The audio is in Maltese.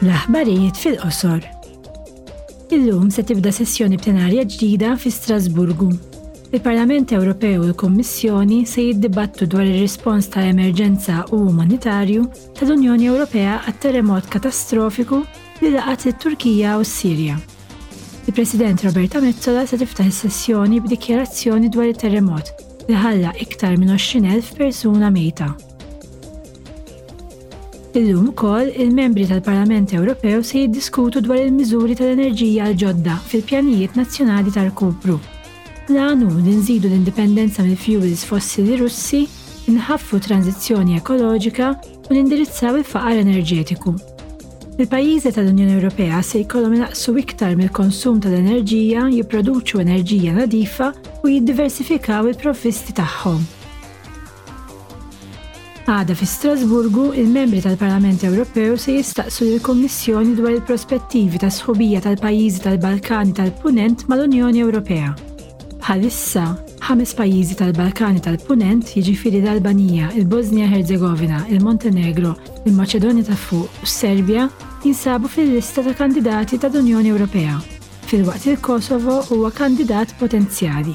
L-aħbarijiet fil-qosor. Illum se tibda sessjoni plenarja ġdida fi Strasburgu. Il-Parlament Ewropew u l-Kummissjoni se jiddibattu dwar ir-rispons ta' emerġenza u umanitarju tal-Unjoni Ewropea għat-terremot katastrofiku li laqat lit-Turkija u s-Sirja. Il-President Roberta Metsola se tiftaħ is-sessjoni b'dikjarazzjoni dwar it-terremot li ħalla iktar minn 20,000 persuna mejta. Illum ukoll, il-Membri tal-Parlament Ewropew se jiddiskutu dwar il-miżuri tal-enerġija l-ġodda fil-pjanijiet nazzjonali ta' rkupru. L-għan hu li nżidu l-indipendenza mill-fjuwils fossili Russi, inħaffu t-tranżizzjoni ekoloġika u nindirizzaw il-faqar enerġetiku. Il-pajjiżi tal-Unjoni Ewropea se jkollhom inaqqsu iktar mill-konsum tal-enerġija, jipproduċu enerġija nadifa u jiddiversifikaw il-provvisti tagħhom. Għada fi Strasburgu, il-Membri tal-Parlament Ewropew se jistaqsu lill-Kummissjoni dwar il-prospettivi ta' sħubija tal-pajjiżi tal-Balkani tal-Punent mal-Unjoni Ewropea. Bħalissa, ħames pajjiżi tal-Balkani tal-Punent, jiġifieri l-Albanija, il-Bożnija-Ħerzegovina, il-Montenegro, il-Maċedonja ta' Fuq u s-Serbja, jinsabu fil-lista ta' kandidati tal-Unjoni Ewropea, filwaqt li l-Kosovo huwa kandidat potenzjali.